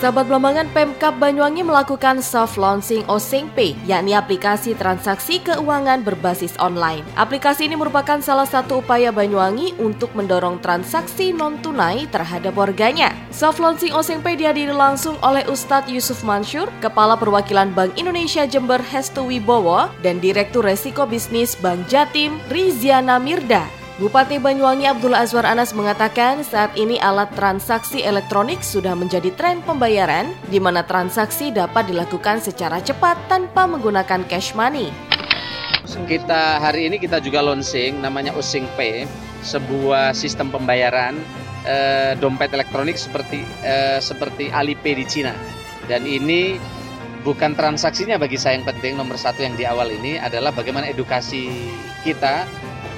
Sahabat Belambangan Pemkap Banyuwangi melakukan soft launching Osing Pay, yakni aplikasi transaksi keuangan berbasis online. Aplikasi ini merupakan salah satu upaya Banyuwangi untuk mendorong transaksi non-tunai terhadap warganya. Soft launching Osing Pay dihadiri langsung oleh Ustadz Yusuf Mansur, Kepala Perwakilan Bank Indonesia Jember Hestu Wibowo, dan Direktur Resiko Bisnis Bank Jatim Riziana Mirda. Bupati Banyuwangi Abdul Azwar Anas mengatakan saat ini alat transaksi elektronik sudah menjadi tren pembayaran di mana transaksi dapat dilakukan secara cepat tanpa menggunakan cash money. Kita hari ini kita juga launching namanya Using Pay, sebuah sistem pembayaran eh, dompet elektronik seperti eh, seperti Alipay di Cina. Dan ini bukan transaksinya bagi saya yang penting nomor satu yang di awal ini adalah bagaimana edukasi kita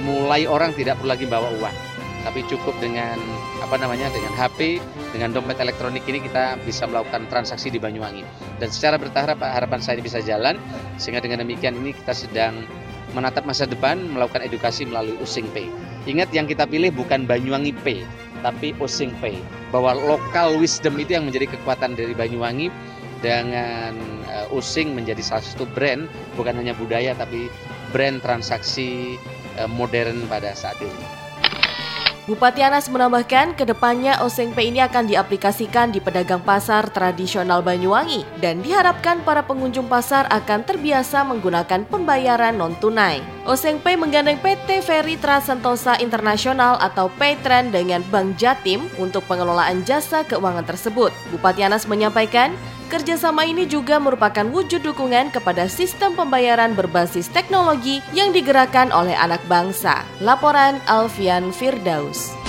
mulai orang tidak perlu lagi bawa uang. Tapi cukup dengan apa namanya dengan HP dengan dompet elektronik ini kita bisa melakukan transaksi di Banyuwangi. Dan secara bertahap harapan saya ini bisa jalan. Sehingga dengan demikian ini kita sedang menatap masa depan melakukan edukasi melalui Using Pay. Ingat yang kita pilih bukan Banyuwangi Pay tapi Using Pay. Bahwa lokal wisdom itu yang menjadi kekuatan dari Banyuwangi dengan uh, Using menjadi salah satu brand bukan hanya budaya tapi brand transaksi Eh, modern pada saat ini. Bupati Anas menambahkan, ke depannya Oseng Pay ini akan diaplikasikan di pedagang pasar tradisional Banyuwangi dan diharapkan para pengunjung pasar akan terbiasa menggunakan pembayaran non-tunai. Oseng Pay menggandeng PT Ferry Trasentosa Internasional atau Paytrend dengan Bank Jatim untuk pengelolaan jasa keuangan tersebut. Bupati Anas menyampaikan, Kerjasama ini juga merupakan wujud dukungan kepada sistem pembayaran berbasis teknologi yang digerakkan oleh anak bangsa. Laporan Alfian Firdaus.